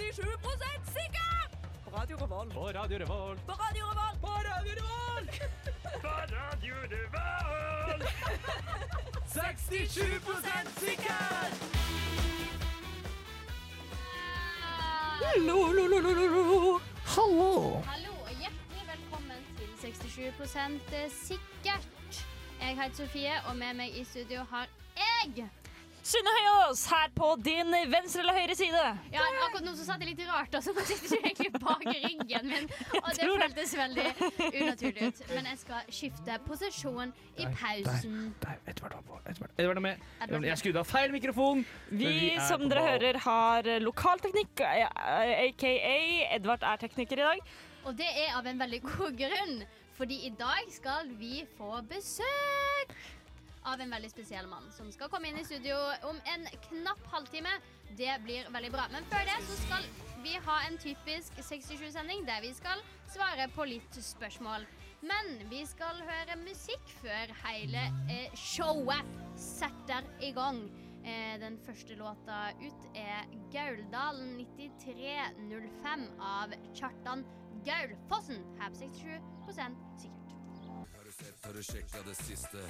67 sikker! På Radio Revolt. På Radio Revolt. På Radio Revolt. På Radio Revolt. På Radio Revolt. 67 sikker! Hallo! Hallo og hjertelig velkommen til 67 sikkert. Jeg heter Sofie, og med meg i studio har jeg Synne Høyås her på din venstre eller høyre side. Ja, Akkurat nå så satt jeg litt rart, altså. Nå sitter jeg egentlig bak ryggen min. Og det føltes veldig unaturlig ut. Men jeg skal skifte posisjon i pausen. Der, Edvard var på. Edvard, Edvard er med. Edvard, Jeg skrudde av feil mikrofon. Vi, er som dere ball. hører, har lokalteknikk, eh, aka Edvard er tekniker i dag. Og det er av en veldig god grunn. Fordi i dag skal vi få besøk av en veldig spesiell mann som skal komme inn i studio om en knapp halvtime. Det blir veldig bra. Men før det så skal vi ha en typisk 67-sending der vi skal svare på litt spørsmål. Men vi skal høre musikk før hele eh, showet setter i gang. Eh, den første låta ut er Gauldalen 9305 av Kjartan Gaulfossen her på 67 Har du sjekka det siste?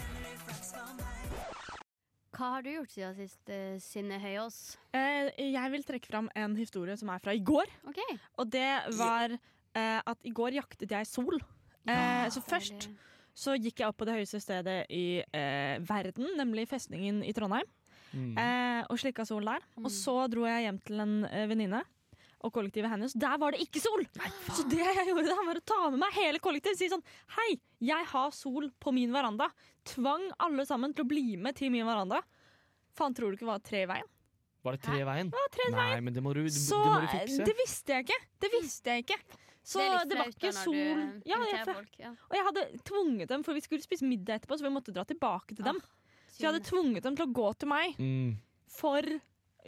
Hva har du gjort siden sist, eh, Synne Høyås? Eh, jeg vil trekke fram en historie som er fra i går. OK. Og det var eh, at i går jaktet jeg sol. Eh, så først så gikk jeg opp på det høyeste stedet i eh, verden, nemlig festningen i Trondheim. Mm. Eh, og slikka sol der. Og så dro jeg hjem til en eh, venninne og kollektivet hennes. Der var det ikke sol! så det jeg gjorde da, var å ta med meg hele kollektivet og si sånn Hei, jeg har sol på min veranda. Tvang alle sammen til å bli med til min veranda. Faen, tror du ikke det var tre i veien? Var det tre i veien? Ja, tre i veien. Nei, men det må du, Så det må du fikse. det visste jeg ikke. Det visste jeg ikke. Så det er litt det var ikke sol ja, jeg, folk. Ja. Og jeg hadde tvunget dem, for vi skulle spise middag etterpå, så vi måtte dra tilbake til dem. Så jeg hadde tvunget dem til å gå til meg Mm. for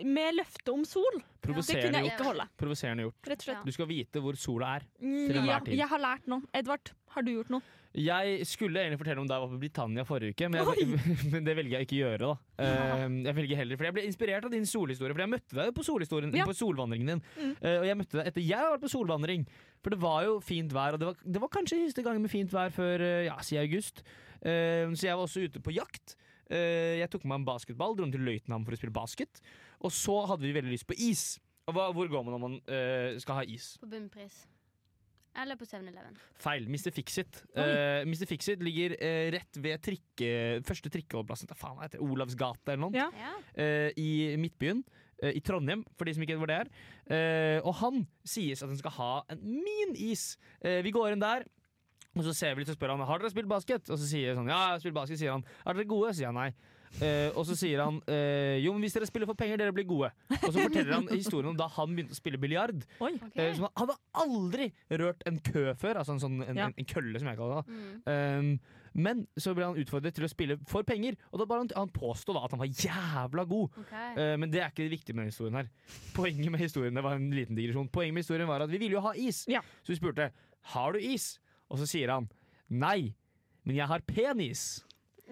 med løfte om sol. Det kunne jeg gjort. ikke. Provoserende gjort. Rett og slett. Du skal vite hvor sola er. Mm, Til enhver Ja, tid. jeg har lært noe. Edvard, har du gjort noe? Jeg skulle egentlig fortelle om da jeg var på Britannia forrige uke, men, jeg, men det velger jeg ikke å gjøre. da ja. Jeg velger heller, for jeg ble inspirert av din solhistorie, for jeg møtte deg på, Ja. på solvandringen din. Mm. og jeg møtte deg etter jeg har vært på solvandring, for det var jo fint vær. Og det var, det var kanskje siste gang med fint vær før eh, ja, siden august. Eh, så jeg var også ute på jakt. Eh, jeg tok med meg en basketball, dro til Løitenham for å spille basket. Og så hadde vi veldig lyst på is. Og hva, hvor går man når man uh, skal ha is? På bunnpris. Eller på 7-Eleven. Feil. Mr. Fixit. Uh, Mr. Fixit ligger uh, rett ved trikke, første trikkeholdeplassen til faen, hva heter det? Olavs gate eller noe. Ja. Ja. eh, I Midtbyen. eh, I Trondheim, for de som ikke vet hvor det er. Eh, og han sies at han skal ha en min is. Eh, vi går inn der. Og så ser vi litt og spør han Har dere spilt basket. Og så sier han, sånn Ja, jeg har spilt basket. Sier han Er dere gode? Sier han nei. Uh, og så sier han uh, Jo, men hvis dere spiller for penger, dere blir gode. Og så forteller han historien om da han begynte å spille biljard. Okay. Ok. Eh, han hadde aldri rørt en kø før, altså en, sånn, en, Ja. en, en kølle, som jeg kaller det. Mm. Um, men så ble han utfordret til å spille for penger, og da bare han, han påstod da at han var jævla god. Okay. Eh, men det er ikke det viktige med historien her. Poenget med historien det var en liten digresjon Poenget med historien var at vi ville jo ha is. Ja. Så vi spurte har du is, og så sier han nei, men jeg har penis.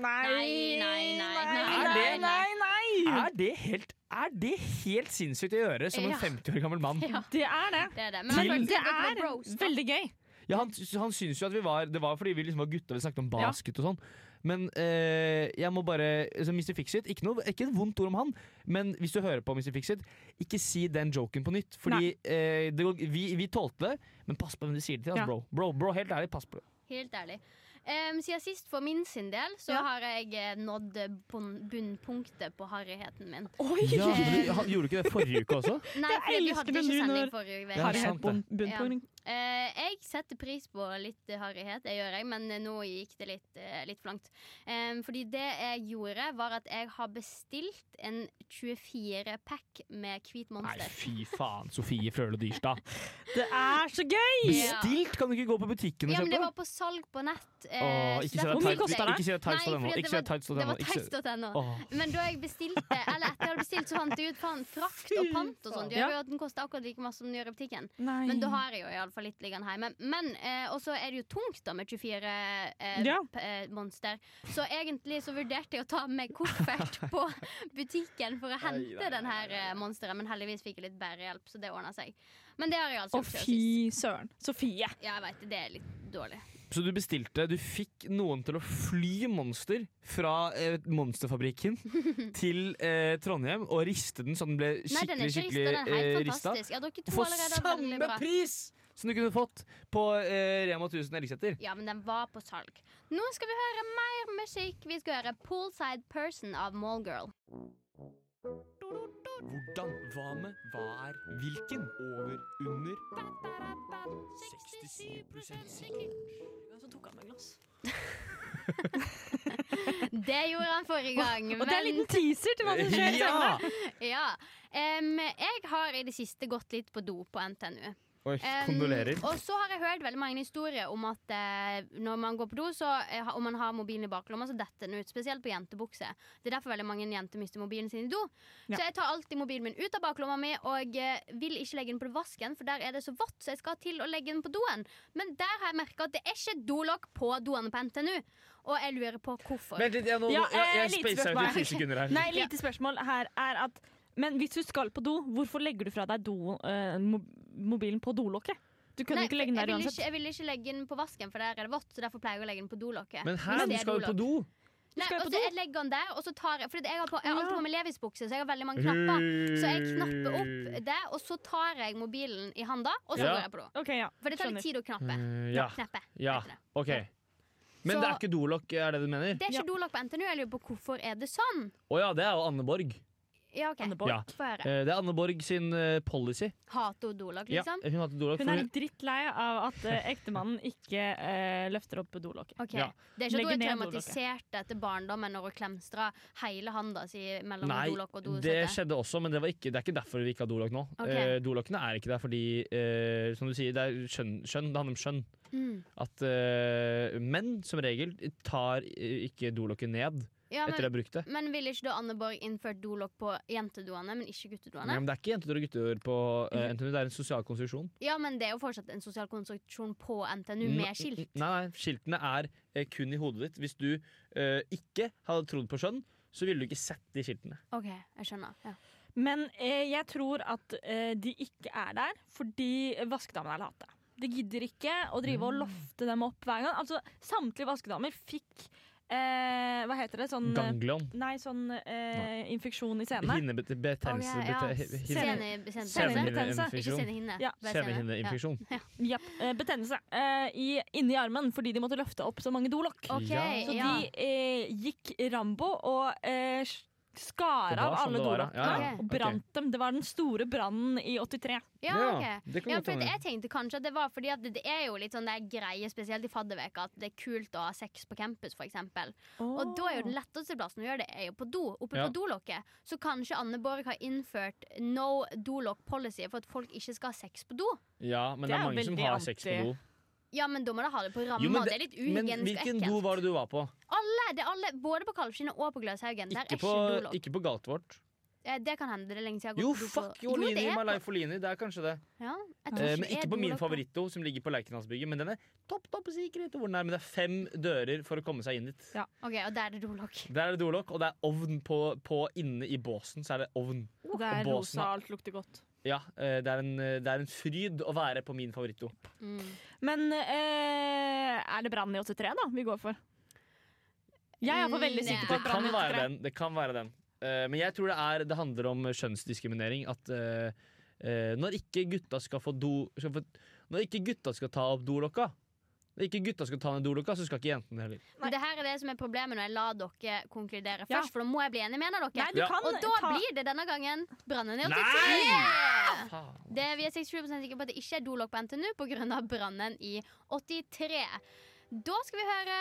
Nei, nei, nei, nei, nei, nei. Er det helt, er det helt sinnssykt å gjøre som en 50 år gammel mann? Ja, Det er det. det er det. Men Til- Det er veldig gøy. Ja, han, han syns jo at vi var Det var fordi vi liksom var gutta, vi snakket om basket og sånn. Men eh, jeg må bare så Mr. Fixit, ikke, noe, ikke et vondt ord om han, men hvis du hører på Mr. Fixit, ikke si den joken på nytt. Fordi eh, det, vi, vi tålte det, men pass på hvem du sier det til. Altså, Ja. bro. bro. Bro, helt ærlig, pass på det. Helt ærlig. Um, siden sist, for min sin del, så Ja. har jeg eh, nådd bunn- bunnpunktet på harryheten min. Oi! Ja, du, gjorde du ikke det forrige uke også? Nei, for vi hadde ikke sending forrige uke. Ja, Harryhet Eh, jeg setter pris på litt eh, harryhet, det gjør jeg, men eh, nå gikk det litt, eh, litt for langt. Eh, fordi det jeg gjorde, var at jeg har bestilt en 24-pack med hvit Nei, monster. fy faen. Sofie Frøle Dyrstad. Det er så gøy! Bestilt! Kan du ikke gå på butikken og Ja, men det var på salg på nett. eh, Åh, ikke si det Hvor mye er koster det? Ikke si det er tights på Nei, denne. fordi Ikke det var, tights.no. Men da jeg bestilte Eller etter jeg hadde bestilt, så fant jeg ut faen, frakt og pant og sånn. Det gjør jo at den koster akkurat like masse som den gjør i butikken. Nei. Men da har jeg jo iallfall iallfall litt liggende hjemme. Men eh, også er det jo tungt da med 24 eh, Ja. p- eh, monster. Så egentlig så vurderte jeg å ta med koffert på butikken for å hente den her eh, monsteret, men heldigvis fikk jeg litt bærehjelp, så det ordna seg. Men det har jeg altså Å, fy søren. Sofie. Ja, jeg vet, det er litt dårlig. Så du bestilte Du fikk noen til å fly monster fra eh, monsterfabrikken til eh, Trondheim og riste den så den ble skikkelig Nei, den er skikkelig, ikke rista, skikkelig den er helt eh, rista. fantastisk. Ja, dere to For allerede er veldig samme bra. pris som du kunne fått på eh, Rema 1000 Elgseter. Ja, men den var på salg. Nå skal vi høre mer musikk. Vi skal høre 'Poolside Person' av Mallgirl. Hvordan? Hva med? Hva er? Hvilken? Over? Under? 67 sikker. Så tok han med glass. Det gjorde han forrige gang. Og det er en liten teaser til hva som skjer. Ja! Ja. Um, jeg har i det siste gått litt på do på NTNU. Oi, kondolerer. Um, og så har jeg hørt veldig mange historier om at eh, når man går på do, så eh, om man har mobilen i baklomma, så detter den ut. Spesielt på jentebukse. Det er derfor veldig mange jenter mister mobilen sin i do. Ja. Så jeg tar alltid mobilen min ut av baklomma mi og eh, vil ikke legge den på vasken, for der er det så vått, så jeg skal til å legge den på doen. Men der har jeg merka at det er ikke dolokk på doene på NTNU. Og jeg lurer på hvorfor. Vent litt, jeg, nå, Ja, jeg, jeg, jeg spacer ut i ti sekunder her. Nei, lite spørsmål her er at Men hvis du skal på do, hvorfor legger du fra deg do, eh, mobilen på dolokket? Du kunne Nei, ikke legge den der uansett. ikke, jeg vil ikke legge den på vasken, for der er det vått. Så derfor pleier jeg å legge den på dolokket. Men her, du skal jo på do. Nei, og så jeg legger den der, og så tar jeg For jeg har, på, jeg har alltid på meg Levis-bukse, så jeg har veldig mange knapper. Så jeg knapper opp det, og så tar jeg mobilen i handa, og så Ja. går jeg på do. Ok, ja. For det tar litt tid å knappe. Eh, ja. knappe Ja. OK. Men Så- det er ikke dolokk, er det du mener? Det er Ja. ikke dolokk på NTNU. Jeg lurer på hvorfor er det sånn. Å ja, det er jo Anne Borg. Ja, OK. Anne Borg. Ja. Få høre. Eh, Det er Anne Borg sin eh, policy. Hate hun dolokk, Ja, liksom? hun hater Dolok. Hun for er drittlei av at eh, ektemannen ikke eh, løfter opp dolokket. Ok. Ja. Det er ikke at Legger hun er ned traumatisert etter barndommen når hun klemstra hele handa si mellom Nei, dolokk og det dosete. skjedde også, men det, var ikke, det er ikke derfor vi ikke har dolokk nå. Ok. Eh, Dolokkene er ikke der fordi, eh, som du sier, det er skjønn. skjønn det handler om skjønn. Mm. At eh, menn som regel tar eh, ikke dolokket ned Ja, etter de men, har brukt det. men ville ikke da Anne Borg innført dolokk på jentedoene, men ikke guttedoene? Nei, men det er ikke jenter og gutter på uh, NTNU, det er en sosial konstruksjon. Ja, men det er jo fortsatt en sosial konstruksjon på NTNU med skilt. Nei, nei, skiltene er uh, kun i hodet ditt. Hvis du uh, ikke hadde trodd på skjønn, så ville du ikke sett de skiltene. OK, jeg skjønner. Ja. Men eh, jeg tror at eh, de ikke er der fordi vaskedamene er late. De gidder ikke å drive Mm. og lofte dem opp hver gang. Altså, Samtlige vaskedamer fikk eh, Hva heter det? Sånn, eh, Ganglion. nei, sånn eh, infeksjon i senene. Hinnebetennelse. Ok, ja. bete- Senehinneinfeksjon. Sene-. Ja. sene. Senehinneinfeksjon. Japp, eh, betennelse eh, i, inni armen fordi de måtte løfte opp så mange dolokk. Okay, OK, Ja. Så ja. de eh, gikk Rambo og eh, skar av sånn alle det var, ja. Ja, og brant dem. Det var den store brannen i 83. Ja, okay. det Ja, for jeg tenkte kanskje at det var fordi at det, det er jo litt sånn der greie, spesielt i fadderveka, at det er kult å ha sex på campus, for eksempel. Og da er jo den letteste plassen å gjøre det, er jo på do. Oppe Ja. på dolokket. Så kanskje Anne Borg har innført no dolokk policy for at folk ikke skal ha sex på do. Ja, men Det det er er mange som har sex på do. Ja, men da må du ha det på ramma. Jo, men det, er litt uhygienisk Men hvilken do var det du var på? Alle, det er alle, både på Kalvskinnet og på Gløshaugen. Ikke på, ikke på Galtvort. Eh, Det kan hende. Det er lenge siden jeg har Jo, gått på do på- fuck Jo, det Jolini, er på- Life Det er kanskje det. Ja, jeg tror Eh, ikke men det er ikke på min favorittdo, som ligger på Lerkendalsbygget. Men den er topp topp sikkerhet. Hvor den er, men det er fem dører for å komme seg inn dit. Ok, og der er det dolokk. Der er det dolokk, og det er ovn på, på inne i båsen. Så er det ovn. Og det er Og båsen rosa, alt lukter godt. Ja, eh, det er en, eh, det er en fryd å være på min favorittdo. Mm. Men eh, er det brann i 83 da vi går for? Jeg er på veldig Mm, sikker på Det at kan brann i være 83. den. Det kan være den. Eh, men jeg tror det, er, det handler om kjønnsdiskriminering. At eh, eh, når ikke gutta skal få do skal få, Når ikke gutta skal ta opp dolokka, når ikke gutta skal ta ned dolokka, så skal ikke jentene heller. Men det her er det som er problemet når jeg lar dere konkludere Ja. først, for da må jeg bli enig med dere. Nei, Ja. Og da ta blir det denne gangen brannen i 83. Nei! Faen. Det, vi er 67% sikre på at det ikke er dolokk på NTNU pga. brannen i 83. Da skal vi høre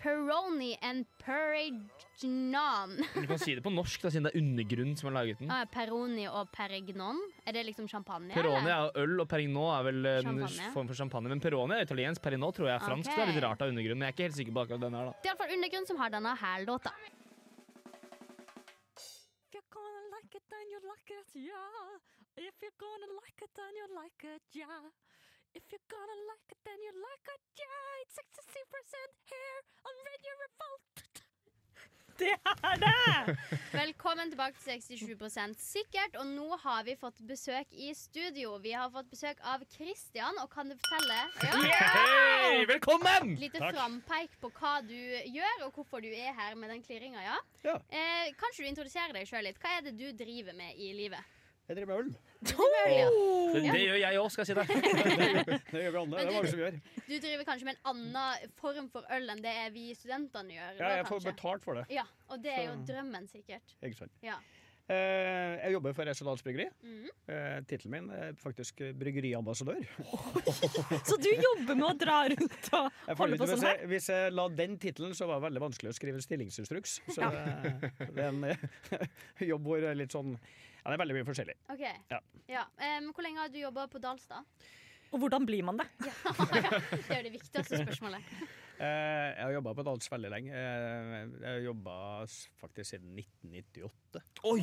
Peroni and Perignon. Du kan si det på norsk, da, siden det er undergrunn som har laget den. Ah, Peroni og Perignon. Er det liksom champagne? Peroni eller? er øl, og Perignon er vel en form for champagne. Men Peroni er italiensk, Perignon tror jeg er fransk. Ok. Det er litt rart av undergrunn, men jeg er ikke helt sikker på akkurat den her. da Det er iallfall Undergrunn som har denne her låta. If you're gonna like it, then you like it, yeah. If you're gonna like it, then you like it, yeah. If you're gonna like it, then you like it, yeah. It's 66% hair on Radio Revolt. Det er det! Velkommen tilbake til 67 sikkert. Og nå har vi fått besøk i studio. Vi har fått besøk av Kristian, og kan du fortelle ja, Hei, velkommen! Lite Takk. frampeik på hva du gjør, og hvorfor du er her med den klirringa, ja? Ja. Eh, kanskje du introduserer deg sjøl litt? Hva er det du driver med i livet? Jeg driver med øl. Det, det gjør jeg òg, skal jeg si deg. Det gjør vi alle. Det er mange som gjør. Du driver kanskje med en annen form for øl enn det vi studentene gjør? Ja, jeg får betalt for det. Ja, og det er jo drømmen, sikkert. Ikke sant? Ja. Eh, jeg jobber for Esedals Bryggeri. Mm. Eh, Tittelen min er faktisk bryggeriambassadør. Så du jobber med å dra rundt og holde på sånn her? jeg, hvis jeg la den tittelen, så var det veldig vanskelig å skrive stillingsinstruks. Så ja. det er en jobb hvor litt sånn Ja, det er veldig mye forskjellig. OK. Ja. Ja. Um, hvor lenge har du jobba på Dalstad? Og hvordan blir man det? Det er det viktigste spørsmålet. Eh, jeg har jobba på Dals veldig lenge. Eh, jeg har jobba faktisk siden 1998. Oi!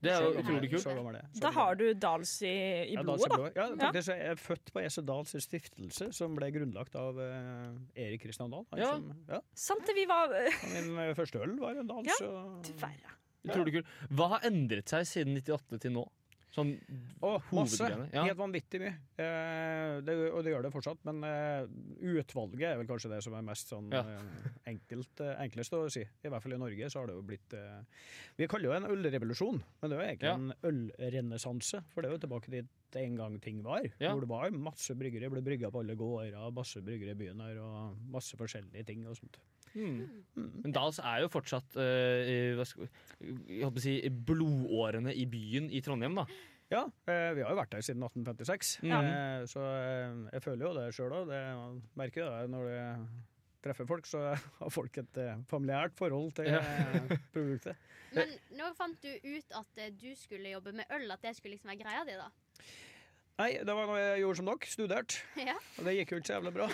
Det er jo utrolig kult. Da har du Dals i, i blodet, da. Ja, faktisk jeg er født på Ese Dals stiftelse, som ble grunnlagt av eh, Erik Kristian Dahl. Ja. Som, ja, Sant det, vi var min første øl var en Dals. Ja, og- Dverre. Utrolig kult. Hva har endret seg siden 98 til nå? Sånn Å, masse. Ja. Helt vanvittig mye. Eh, det, og det gjør det fortsatt, men eh, utvalget er vel kanskje det som er mest sånn Ja. eh, enkelt, eh, enklest å si. I hvert fall i Norge så har det jo blitt eh, Vi kaller det en ølrevolusjon, men det er jo egentlig Ja. en ølrenessanse. For det er jo tilbake dit en gang ting var. Hvor det var masse bryggere, ble brygga på alle gårder, masse bryggere i byen her, og masse forskjellige ting og sånt. Mm. Mm. Men Dals er jo fortsatt uh, hva skal, jeg håper å si, blodårene i byen i Trondheim, da. Ja, eh, vi har jo vært der siden 1856, Ja. eh, så jeg føler jo det sjøl òg. Merker jo det når du treffer folk, så har folk et familiært forhold til Ja. produktet. Men når fant du ut at du skulle jobbe med øl? At det skulle liksom være greia di, da? Nei, det var noe jeg gjorde som dere, studert. Ja, Og det gikk jo ikke så jævlig bra.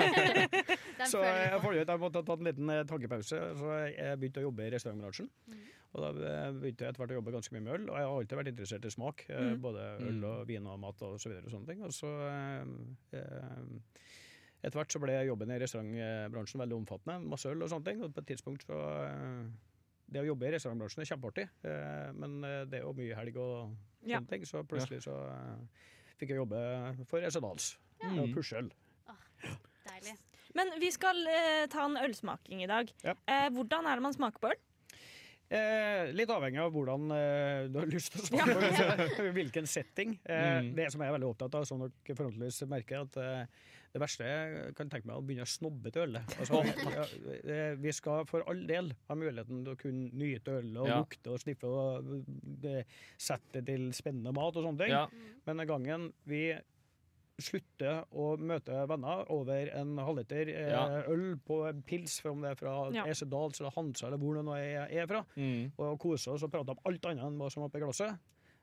Så jeg fant ut at jeg måtte ta en liten eh, tankepause. Så jeg begynte å jobbe i restaurantbransjen. Mm. Og da eh, begynte jeg etter hvert å jobbe ganske mye med øl. Og jeg har alltid vært interessert i smak. eh, Mhm. Både øl Mhm. og vin og mat og så videre og sånne ting. Og så eh, Etter hvert så ble jobben i restaurantbransjen veldig omfattende. Masse øl og sånne ting. Og på et tidspunkt så eh, Det å jobbe i restaurantbransjen er kjempeartig, eh, men det er jo mye helg og Ja. sånne ting. Så plutselig så eh, fikk jeg jobbe for Esedals. Ja. Mm. pushe øl. Deilig. Men vi skal eh, ta en ølsmaking i dag. Ja. Eh, hvordan er det man smaker på øl? Eh, litt avhengig av hvordan eh, du har lyst til å smake på. altså, Hvilken setting. Eh, Mm. Det som jeg er veldig opptatt av, som dere forhåpentligvis merker, at eh, det verste jeg kan tenke meg er å begynne å snobbe til ølet. Altså, ja, vi skal for all del ha muligheten til å kunne nyte ølet og Ja. lukte og sniffe og eh, sette til spennende mat og sånne ting. Ja. Men den gangen vi slutter å møte venner over en halvliter eh, Ja. øl på en pils, om det er fra Ja. Esedals eller Hansa eller hvor det nå er, er fra, Mm. og kose oss og prate om alt annet enn hva som er oppi glasset,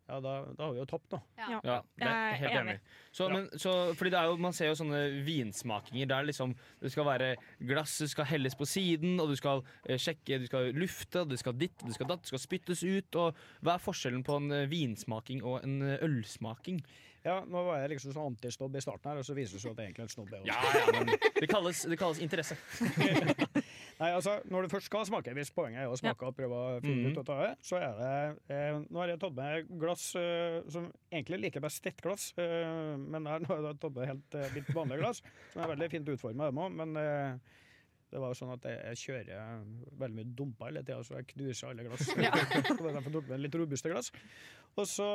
ja, da, da har vi jo topp, nå. Ja. Ja, det er helt enig. enig. Så, men, så, fordi det er jo, Man ser jo sånne vinsmakinger der liksom det skal være glasset skal helles på siden, og du skal eh, sjekke, du skal lufte, og det skal ditt, du det skal datt, det skal spyttes ut. og Hva er forskjellen på en eh, vinsmaking og en eh, ølsmaking? Ja, Nå var jeg liksom sånn antisnobb i starten her, og så viser det seg at jeg egentlig er en snobb. Ja, ja, men det kalles, det kalles interesse. Nei, altså, Når du først skal smake, hvis poenget er å smake og prøve å finne ut ut av det, så er det eh, Nå har jeg tatt med glass eh, som egentlig liker best ett glass, eh, men her nå har jeg tatt med helt eh, litt vanlig glass, som er veldig fint utforma, men eh, det var jo sånn at jeg, jeg kjører veldig mye dumper hele tida, så jeg knuser alle glass. Ja. Så derfor tok jeg med litt robuste glass. Og så,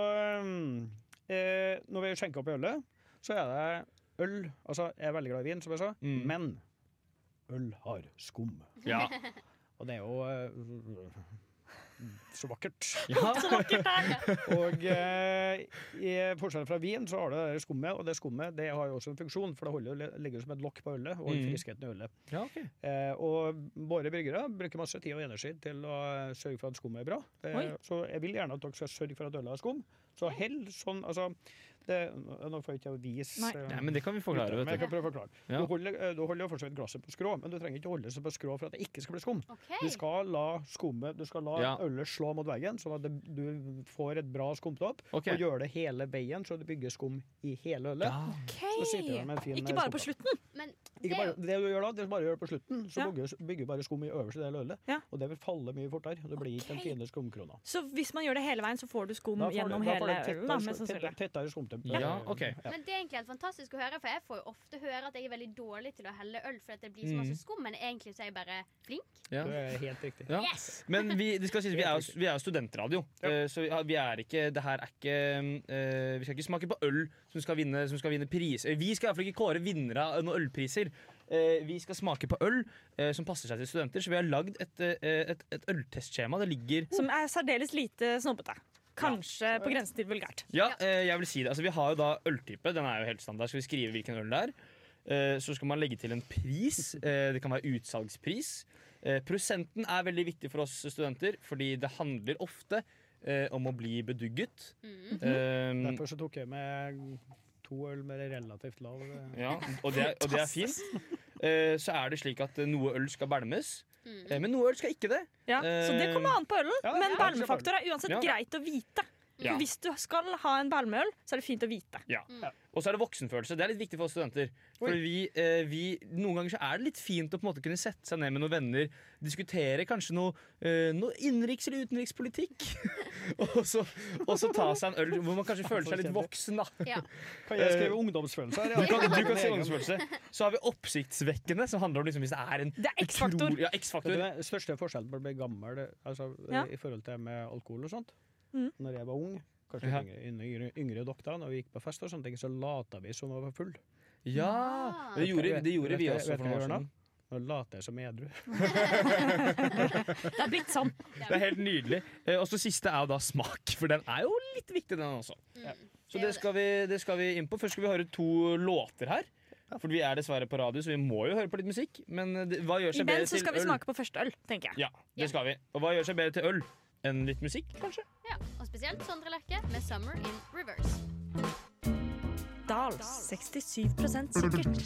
eh, når vi skjenker opp i ølet, så er det øl Altså, jeg er veldig glad i vin, som jeg sa, Mm. men øl har skum. Ja. Og det er jo eh, så vakkert. ja. Og eh, i forskjell fra vin så har det det skummet, og det skummet det har jo også en funksjon, for det holder, ligger som et lokk på ølet og Mm. friskheten i ølet. ja okay. Eh, og våre bryggere bruker masse tid og energi til å sørge for at skummet er bra. Eh, så jeg vil gjerne at dere skal sørge for at ølet har skum. Så hell sånn, altså det, nå får jeg ikke vise Nei. eh, Nei, men det kan vi forklare, men jeg vet du. kan prøve å forklare. Ja. Du holder, eh, du holder jo fortsatt glasset på skrå, men du trenger ikke holde det på skrå for at det ikke skal bli skum. Okay. Du skal la skummet, du skal la Ja. ølet slå mot veggen, sånn at det, du får et bra skumtopp. Okay. Og gjør det hele veien, så du bygger skum i hele ølet. Ja. Fin, Ikke eh, bare på slutten. Men Ikke det, bare, det du gjør da, det du bare gjør på slutten, så Ja. bygger, bygger du bare skum i øverste del av ølet. Ja. Og det vil falle mye fortere. Det blir ikke den fine skumkrona. Så hvis man gjør det hele veien, så får du skum får gjennom da får du hele tettere- mest sannsynlig. tettere- Tettere skumtemp. Ja, ok. men det er egentlig helt fantastisk å høre, for jeg får jo ofte høre at jeg er veldig dårlig til å helle øl fordi det blir så masse Mm. skum, men egentlig så er jeg bare flink. Ja. Det er helt riktig. Ja. Yes! Men vi, det skal sies, vi er jo vi er studentradio, Ja. eh, så vi er ikke Det her er ikke eh, Vi skal ikke smake på øl som skal vinne, som skal vinne pris. Eh, Vi skal iallfall ikke kåre vinnere av noen ølpriser. Eh, Vi skal smake på øl eh, som passer seg til studenter, så vi har lagd et, eh, et, et øltestskjema. Det ligger Som er særdeles lite snobbete. Kanskje på grensen til vulgært. Ja, eh, jeg vil si det. Altså, vi har jo da øltype. Den er jo helt standard. Skal vi skrive hvilken øl det er? Eh, så skal man legge til en pris. Eh, det kan være utsalgspris. Eh, prosenten er veldig viktig for oss studenter, fordi det handler ofte eh, om å bli bedugget. Mm. Eh, Derfor så tok jeg med to øl med relativt lav ja, og det, er- og det er fint. Eh, så er det slik at noe øl skal bælmes, Mm. eh, men noe øl skal ikke det. Ja, så det kommer an på ølen. Men ja, bælmefaktor er uansett greit å vite. Ja. Hvis du skal ha en bælmeøl, så er det fint å vite. Og så er det voksenfølelse. Det er litt viktig for oss studenter. For vi, eh, vi, noen ganger så er det litt fint å på en måte kunne sette seg ned med noen venner, diskutere kanskje noe, eh, noe innenriks- eller utenrikspolitikk. og, så, og så ta seg en øl hvor man kanskje føler seg litt voksen, da. Ja. Kan jeg skrive ungdomsfølelse her? Du kan, du kan si ungdomsfølelse. Så har vi oppsiktsvekkende, som handler om liksom, hvis det er en Det er X-faktor. utrolig- Ja, Vet du X-faktor. hva, største forskjellen på å bli gammel altså, Ja. i forhold til med alkohol og sånt Mm. Når jeg var ung, kanskje Ja. yngre, yngre, yngre doktorer, når vi gikk på fest og sånne ting, så lata vi som vi var full. Ja, Ah. det gjorde, det gjorde vi også for noen år siden. Nå later jeg som edru. Det er blitt sånn. Det er helt nydelig. Eh, Og så siste er jo da smak, for den er jo litt viktig, den også. Mm. Så det skal, vi, det skal vi inn på. Først skal vi høre to låter her. For vi er dessverre på radio, så vi må jo høre på litt musikk. Men eh, hva gjør seg bedre Imens så til skal vi smake på første øl, tenker jeg. Ja, Ja. det skal vi. Og hva gjør seg bedre til øl enn litt musikk, kanskje? Ja, og spesielt Sondre Lerche med 'Summer in Reverse'. Dals 67% sikkert.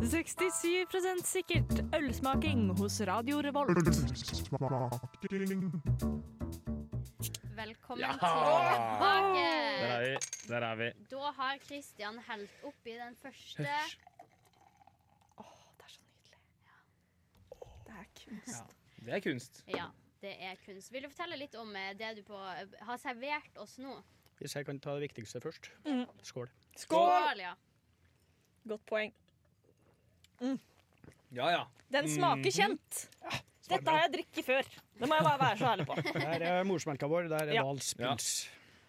67% sikkert. Ølsmaking hos Radio Revolt. Velkommen Ja! tilbake. Der er vi. Der er vi. Da har Christian helt oppi den første Åh, det er så nydelig. Det er kunst. Det er kunst. Ja, det er kunst. Vil du fortelle litt om eh, det du på, har servert oss nå? Hvis jeg kan ta det viktigste først. Mm. Skål. Skål! ja. Godt poeng. Ja, ja. Den smaker kjent. Dette har jeg drikket før. Det må jeg bare være så ærlig på. Der er morsmelka vår. Der er Ja. Dals pils.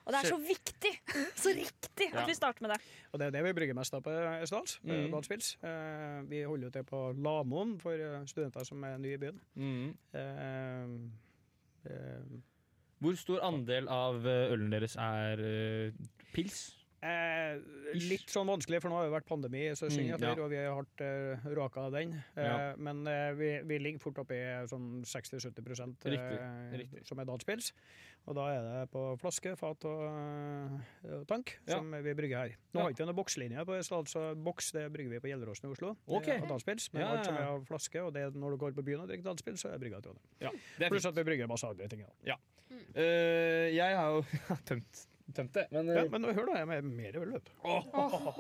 Og det er så viktig, så riktig Ja. at vi starter med det. Og det er det vi brygger mest av på Esdals. Mm. Dals pils. Eh, vi holder jo til på Lamoen for eh, studenter som er nye i byen. Mm. Eh, eh, Hvor stor andel av eh, ølen deres er eh, pils? Eh, litt sånn vanskelig, for nå har det vært pandemi så synd Mm, ja. og vi har hardt eh, råka av den. Eh, Ja. Men eh, vi, vi ligger fort oppe i sånn 60-70 eh, som er danspils. Og da er det på flaske, fat og, eh, og tank Ja. som vi brygger her. Nå Ja. har ikke vi noen bokslinje på Østland, så boks det brygger vi på Gjelleråsen i Oslo. Okay. Er danspils, men Ja, alt som er av flaske, og det når du går på byen og drikker danspils, så er det brygga i Trondheim. Ja, Pluss at vi brygger masse andre ting. Da. Uh, jeg har jo tømt, tømt det, men Ja, eh, men hør da, jeg er mer løp. Oh.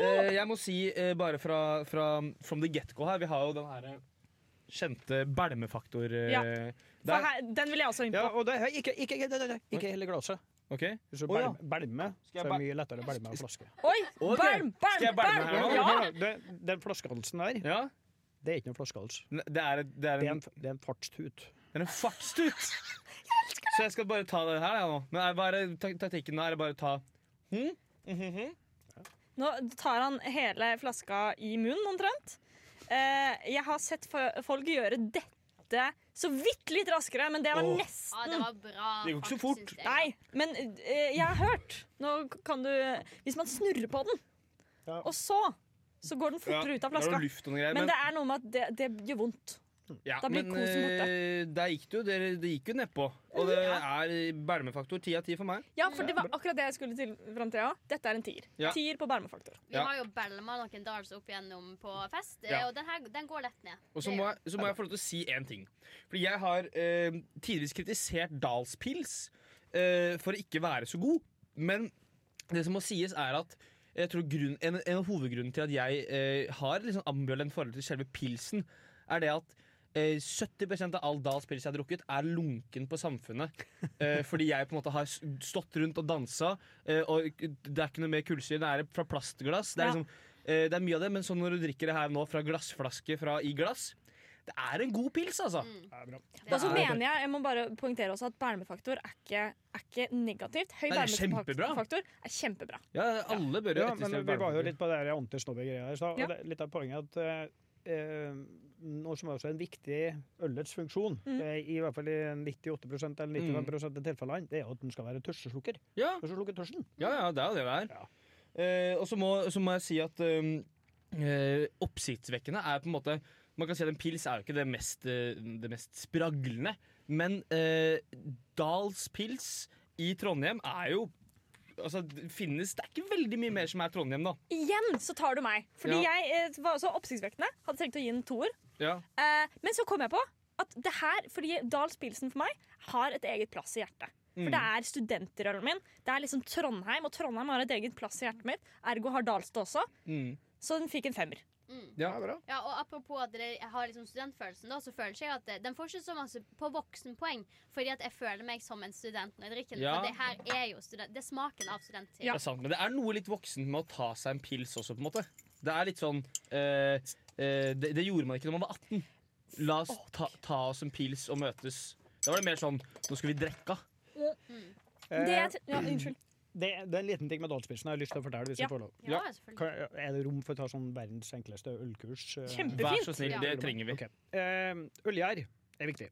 eh, jeg må si eh, bare fra, fra from the get-go her Vi har jo den her kjente belmefaktor eh, Ja. der. Her, den vil jeg også inn på. Ja, og det, ikke, ikke, ikke, ikke, ikke hele glasset. Ok? Hvis du Å, ja. jeg så er det mye lettere å belme enn flaske. Oi! Okay. Belm, belm, belm! Ja. Den, Den flaskehalsen der, Ja? det er ikke noen flaskehals. Det er, det er Det det er en fartstut. det er en fartstut! Så jeg skal bare ta det her ja, nå. Men er bare, ta- taktikken nå er bare å ta hm? Mhm, -hmm. Nå tar han hele flaska i munnen, omtrent. Eh, jeg har sett folk gjøre dette så vidt litt raskere, men det var oh. nesten Ja, det var bra. Det går ikke så fort. jeg. Nei, men eh, jeg har hørt Nå kan du Hvis man snurrer på den, Ja. og så så går den fortere ut av flaska. greier. Men Men, det er noe med at det, det gjør vondt. Ja, Da blir men kosen borte. eh, der gikk det jo, det, det gikk jo nedpå. Og det er Bælmefaktor ti av ti for meg. Ja, for det var akkurat det jeg skulle til fram til. Ja. Dette er en tier. Ja. Tier på Bærmefaktor. Vi har jo belma noen dals opp igjennom på fest, eh, Ja. og den, her, den går lett ned. Og så må, jeg, så må jeg få lov til å si én ting. Fordi jeg har eh, tidvis kritisert Dalspils eh, for å ikke være så god. Men det som må sies, er at jeg tror grunn, en, en av hovedgrunnene til at jeg eh, har liksom ambivalent forhold til selve pilsen, er det at eh, 70% av all Dahls pils jeg har drukket, er lunken på samfunnet. Eh, fordi jeg på en måte har stått rundt og dansa, eh, og det er ikke noe mer kullsyre. Det er fra plastglass. Det er, Ja. liksom, eh, det er mye av det, men sånn når du drikker det her nå fra glassflaske fra, i glass Det er en god pils, altså. Mm. Ja, bra. Det Og så er- mener jeg jeg må bare poengtere også at bærmefaktor er ikke, er ikke negativt. Høy Nei, er kjempebra. er kjempebra. Ja, alle bør jo Ja, men vi var jo litt på det der antisnobbe-greia i. Ja. og det- Litt av poenget er at eh, eh, noe som er også en viktig ølets funksjon, Mm. i hvert fall i 98% eller 95% av tilfellene, det er jo at den skal være tørsteslukker. Ja, slukke tørsten. ja, ja, det er det det er. Eh, og så må, må jeg si at um, eh, oppsiktsvekkende er på en måte Man kan si at en pils er jo ikke det mest, eh, det mest spraglende, men eh, Dals pils i Trondheim er jo Altså, det finnes Det er ikke veldig mye mer som er Trondheim, da. Igjen så tar du meg. Fordi Ja. jeg eh, var så oppsiktsvekkende. Hadde trengt å gi en toer. Ja. Eh, men så kom jeg på at det her, fordi Dahls Pilsen for meg har et eget plass i hjertet. For Mm. det er studenterølen min. Det er liksom Trondheim, og Trondheim har et eget plass i hjertet mitt. Ergo har Dahls det også. Mm. Så den fikk en femmer. Mm. Ja. bra. Ja, og apropos at det, har liksom studentfølelsen, da, så føler jeg at den får ikke så masse på voksenpoeng. Fordi at jeg føler meg som en student når jeg drikker den. Ja. For det her er jo student, det er smaken av studenttid. Det er sant, men det er noe litt voksent med å ta seg en pils også, på en måte. Det er litt sånn eh, eh, det, det gjorde man ikke når man var 18. La oss ta, ta oss en pils og møtes. Da var det mer sånn Nå skal vi drikke. Det Eh, ja, unnskyld. det, det er en liten ting med Dalspilsen jeg har lyst til å fortelle. hvis Ja. jeg får lov. Ja. Kan, er det rom for å ta sånn verdens enkleste ølkurs? Kjempefint! Vær så snill, det trenger vi. Okay. Uh, ølgjær er viktig.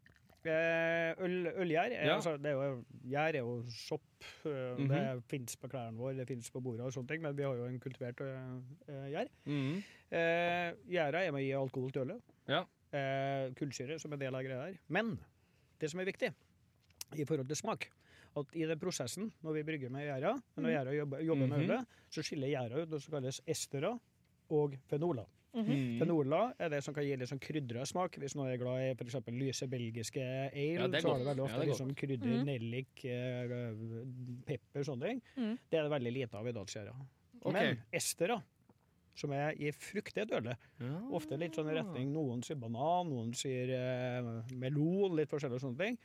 Eh, øl, ølgjær Ja. altså, det er jo, Gjær er jo sopp. Mm -hmm. Det fins på klærne våre, det fins på bordet og sånne ting, men vi har jo en kultivert eh, gjær. Mm. Eh, Gjæra er med å gi alkohol til ølet. Ja. Eh, kullsyre som en del av greia der. Men det som er viktig i forhold til smak, at i den prosessen når vi brygger med gjæra, når gjæra jobber, jobber med Mhm. ølet, så skiller gjæra ut det som kalles estera og fenoler. Mm. nordland er det som kan gi litt sånn krydra smak. Hvis noen er glad i for eksempel lyse belgiske ale, Ja, er så har det veldig ofte ja, liksom krydder, mm Mhm. nellik, eh, pepper, sånne ting. Mhm. Det er det veldig lite av i dalsgjæra. Okay. Men estera, som er i fruktet øle, Ja. ofte litt sånn i retning Noen sier banan, noen sier uh, melon, litt forskjellige sånne ting.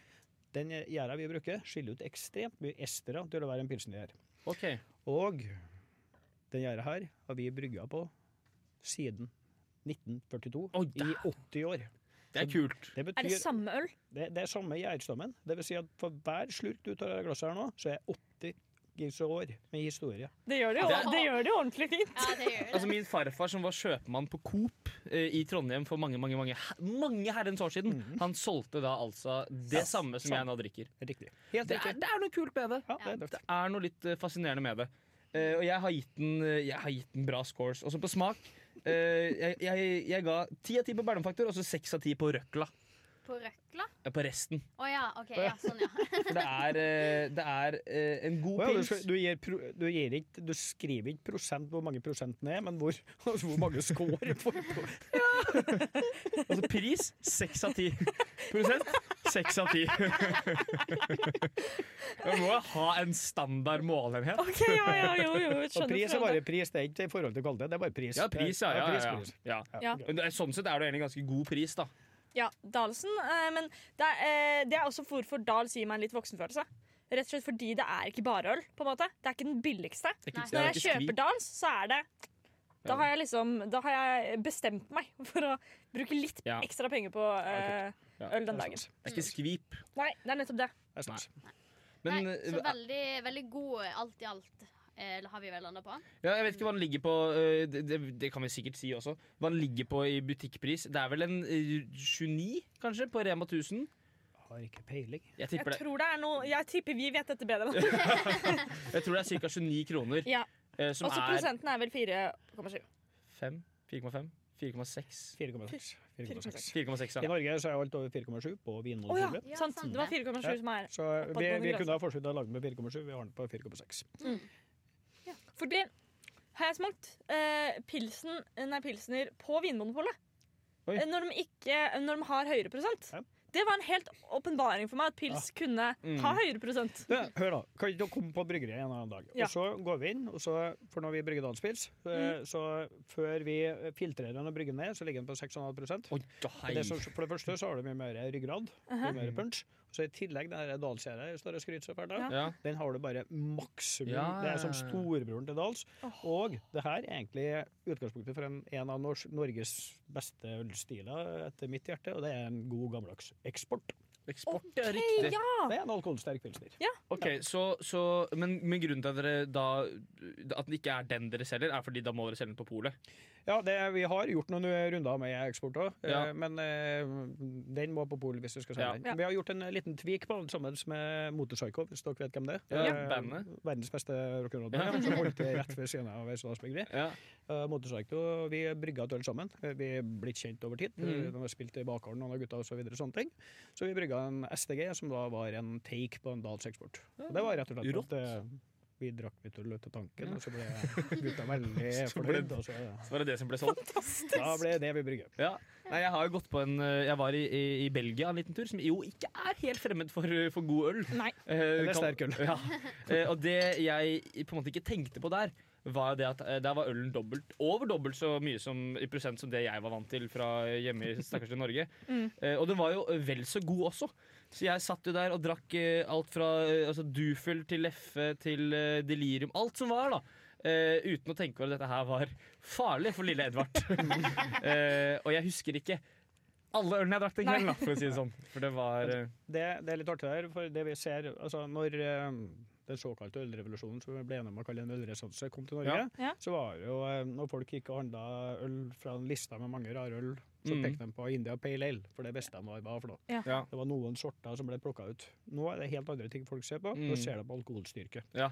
Den gjæra vi bruker, skiller ut ekstremt mye estera til å være en pilsengjær. Okay. Og den gjæra her har vi brygga på siden 1942, Oi, i 80 år. Det er kult. Det Er det samme øl? det, det er samme gjærstammen. Det vil si at for hver slurk du tar av glasset her nå, så er 80 gis år med historie. Det gjør det jo, Det det gjør det jo ordentlig fint. Ja, det gjør det. Altså Min farfar som var kjøpmann på Coop eh, i Trondheim for mange mange, mange, mange herrens år siden, Mhm. han solgte da altså det samme som jeg nå drikker. Riktig. Helt Det er, det er noe kult med det. Ja, det er Det er noe litt eh, fascinerende med det. Uh, og jeg har gitt den, eh, jeg har gitt den bra scores. Også på smak. Eh, jeg, jeg, jeg ga ti av ti på Bernumfaktor og så seks av ti på røkla. På røkla? Ja, På resten. Å ja, OK. Ja, sånn, ja. For det er, eh, det er eh, en god oh, ja, du, pils. skal, du, gir pro, du, gir ikke, du skriver ikke prosent hvor mange prosentene er, men hvor, altså hvor mange score får du på. Altså pris seks av ti. Prosent seks av ti. Man må ha en standard målenhet. Ok, ja, ja, jo, jo, Og pris er bare pris, det er ikke i forhold til kvalitet, det er bare pris. Ja, pris, ja. ja, ja, ja. Ja. Sånn sett er det egentlig ganske god pris, da. Ja, Dalsen. eh, men det er, eh, det er også hvorfor Dals gir meg en litt voksenfølelse. Rett og slett fordi det er ikke bare øl. på en måte Det er ikke den billigste. Ikke, når jeg kjøper Dals, så er det Da har jeg liksom Da har jeg bestemt meg for å bruke litt Ja. ekstra penger på eh, Ja, øl den dagen. Det er ikke skvip. Nei, det er nettopp det. Det er Nei. Men Nei, så eh, veldig, veldig god alt i alt eh, har vi vel landa på. ja, jeg vet ikke hva den ligger på. eh, Det, det, det kan vi sikkert si også. Hva den ligger på i butikkpris. Det er vel en eh, 29, kanskje, på Rema 1000? Har ikke peiling. Jeg Jeg tipper det. tror det er noe Jeg tipper vi vet dette bedre. Jeg tror det er ca. 29 kroner. ja. Eh, Som Og så er prosenten er vel 4,7. 5? 4,5? 4,6? 4,6. 4,6. 4,6, I. Norge så er alt over 4,7 på Å ja, Vinmonopolet. Ja, sant. Det var 4,7 Ja. som er Så vi, vi kunne ha forsøkt å lage med 4,7, vi har den på 4,6. Fordi har jeg smakt eh, pilsen, nei, pilsner på Vinmonopolet. Eh, Når de, ikke, når de har høyere prosent. Ja. Det var en helt åpenbaring for meg at pils kunne Mm. ha høyere prosent. Du, hør da, kan ikke dere komme på bryggeriet en annen dag? Ja. Og så går vi inn, og så, for når vi brygger dalspils, mm. så før vi filtrerer den og brygger den ned, så ligger den på 6,5 oh, For det, det første så har du mye mer ryggrad, Uh-huh. mye mer punch. Så i tillegg den der jeg står og skryter så fælt av. Ja. Ja. Den har du bare maksimum. Ja. Det er som storebroren til Dals. Oh. Og det her er egentlig utgangspunktet for en, en av Nors Norges beste ølstiler, etter mitt hjerte, og det er en god gammeldags eksport. Eksport, Det er riktig. ja! Det er en alkoholsterk pilsner. Ok, så, så, men, men grunnen til at dere da At den ikke er den dere selger, er fordi da må dere selge den på polet? Ja, det, vi har gjort noen runder med eksport òg, Ja. men eh, den må på pol hvis du skal selge Ja. den. Vi har gjort en liten tvik på den sammen med Motorpsycho, hvis dere vet hvem det er. Ja, Eh, bandet. Verdens beste rock'n'roll Ja. som holdt til rett ved siden av Østlandsbryggeri. Ja. Uh, vi brygga et øl sammen. Eh, Vi er blitt kjent over tid. Mm. De har spilt i bakgården, noen av gutta og så videre, sånne ting. Så vi brygga en STG, som da var en take på en Dals eksport. Og det var rett og slett Rått. Eh, vi drakk litt øl ut til tanken, Ja. og så ble gutta veldig fornøyd. Så, så, Så var det det som ble solgt? da ble det vi brygget. Ja. Nei, jeg har jo gått på en eh, Jeg var i, i, i Belgia en liten tur, som jo ikke er helt fremmed for, for god øl. Nei. Eh, Eller sterk øl. Ja. Eh, og det jeg på en måte ikke tenkte på der, var det at eh, der var ølen dobbelt, over dobbelt så mye som, i prosent som det jeg var vant til fra hjemme i stakkars Norge. Mm. Eh, og den var jo vel så god også. Så jeg satt jo der og drakk eh, alt fra eh, altså Dufel til Leffe til eh, Delirium. Alt som var, da. Uh, uten å tenke over at dette her var farlig for lille Edvard. uh, og jeg husker ikke alle ølene jeg drakk den kvelden, for å si det sånn. For det var uh... Det, det er litt artig der, for det vi ser altså Når den såkalte ølrevolusjonen, som vi ble enige om å kalle en ølresanse, kom til Norge, Ja. så var det jo når folk gikk og handla øl fra en lista med mange rare øl, så Mm. pekte de på India Pale Ale, for det visste de hva det var for noe. Ja. Det var noen sorter som ble plukka ut. Nå er det helt andre ting folk ser på. Mm. Nå ser de på alkoholstyrke. Ja.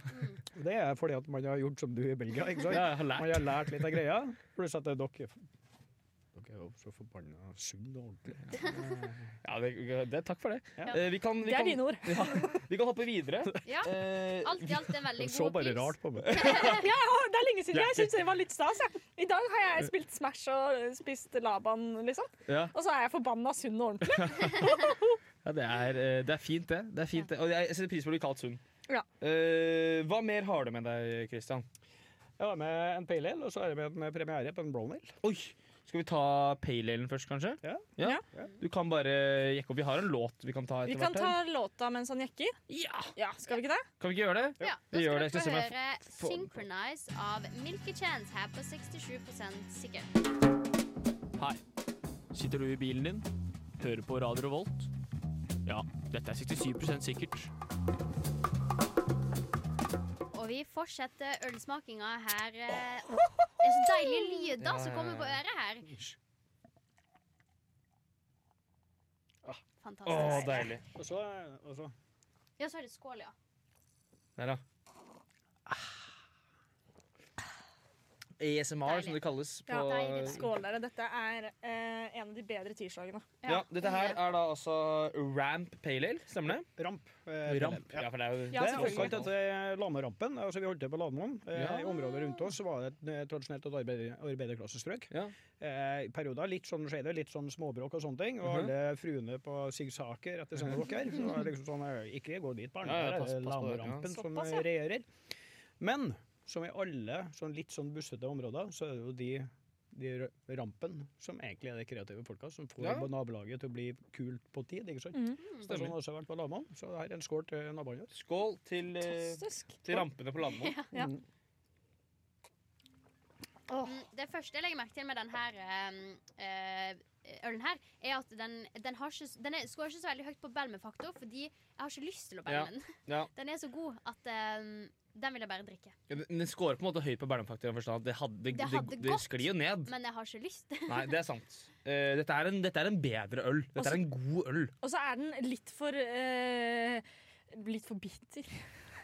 Det er fordi at man har gjort som du i Belgia. ikke sant? Har. Man har lært litt av greia, pluss at dere Dere er jo så forbanna sunn og ordentlig. Ja, det, det, takk for det. Ja. Eh, vi, kan, vi, Det er kan, dine ord. ja, vi kan hoppe videre. Ja. Eh, Alt i alt en veldig De så god bare pris. rart på meg. Ja, det er lenge siden. Jeg syns det var litt stas. Jeg. I dag har jeg spilt Smash og spist Laban, liksom. ja. Og så er jeg forbanna sunn og ordentlig. ja, det er, eh, det er fint, det. det, er fint, det. Og jeg setter pris på å bli kalt sunn. Ja. Eh, hva mer har du med deg, Christian? Jeg har med en pale ale, og så er jeg med en premiere på en brown ale. Oi, Skal vi ta pale alen først, kanskje? Ja. Ja. Du kan bare jekke opp. Vi har en låt vi kan ta etter Vi kan ta låta mens han jekker. Ja! Ja, Skal vi ikke det? Kan vi ikke gjøre det? Ja, Vi da gjør skal dere få jeg høre 'Synchronize' av Milky Chance her på 67% sikker. Hei. Sitter du i bilen din? Hører på Radio Volt? Ja, dette er 67% sikkert. Vi fortsetter ølsmakinga her. eh, Det er så deilige lyder Ja, som ja, kommer på øret her. Fantastisk. Å, deilig. Og så, og så Ja, så er det skål, ja. Der, da. ASMR, Deilig. som det kalles på Ja. Skål, dere. Dette er eh, en av de bedre tirsdagene. Ja, dette her er da altså Ramp Pale Ale, stemmer det? ramp. eh, Ramp. Ja. Ja, for det er jo Ja, det er selvfølgelig. oppkalt Lamerampen. Altså, vi holdt til på Lademoen. Eh, Ja. I området rundt oss var det et eh, tradisjonelt et arbeider, arbeiderklassestrøk. Ja. Eh, perioder litt sånn skjedde, litt sånn småbråk og sånne ting. Og Mhm. alle fruene på Sigsaker etter sånne dere. Så liksom sånn, eh, ikke gå dit, barn. Ja, ja, pass- det pass ja. Lamerampen som regjerer. Men som i alle sånn litt sånn bussete områder, så er det jo de de rampen som egentlig er de kreative folka, som får Ja. nabolaget til å bli kult på tid. ikke sant? Mhm. Det er sånn også vært på Laman, så det her er en skål til naboene våre. Skål til, eh, til rampene på Landmo. Ja. Mm. Oh. Det første jeg legger merke til med denne ølen her, er at den, den, har ikke, den er, skårer ikke så veldig høyt på Belme-faktor, fordi jeg har ikke lyst til å Ja. den. Ja. Den er så god at um, den vil jeg bare drikke. Ja, Den den scorer på en måte høyt på Bernhardfaktor. i Det, Det, det, Det det, sklir jo ned. Men jeg har ikke lyst. Nei, det er sant. Uh, dette, er en, dette er en bedre øl. Dette er en god øl. Og så er den litt for uh, Litt for bitter.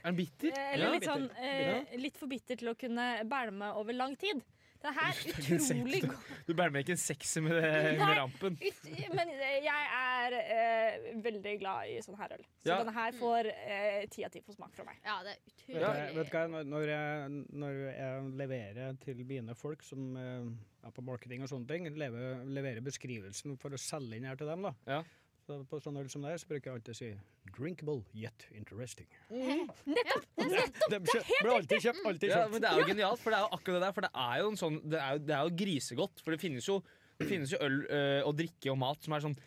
Er den bitter? Eller Ja. litt sånn bitter. eh, Litt for bitter til å kunne bælme over lang tid. Her er utrolig god. Du bærer med ikke en sexy med, det, med rampen. Ut, men jeg er eh, veldig glad i sånn her øl. Så Ja. denne her får eh, ti av ti på smak fra meg. Ja, det er utrolig. du- vet du hva, når- når jeg, når jeg leverer til mine folk som eh, er på marketing og sånne ting, lever, leverer beskrivelsen for å selge inn her til dem, da. Ja. Så på sånn øl som det er, så bruker jeg alltid å si 'drinkable yet interesting'. Nettopp! nettopp Det blir alltid kjøpt. Alltid Ja, men det er jo genialt, for det er jo akkurat det der. For det er jo en sånn Det er jo, det er jo grisegodt. For det finnes jo, det finnes jo øl øh, og drikke og mat som er sånn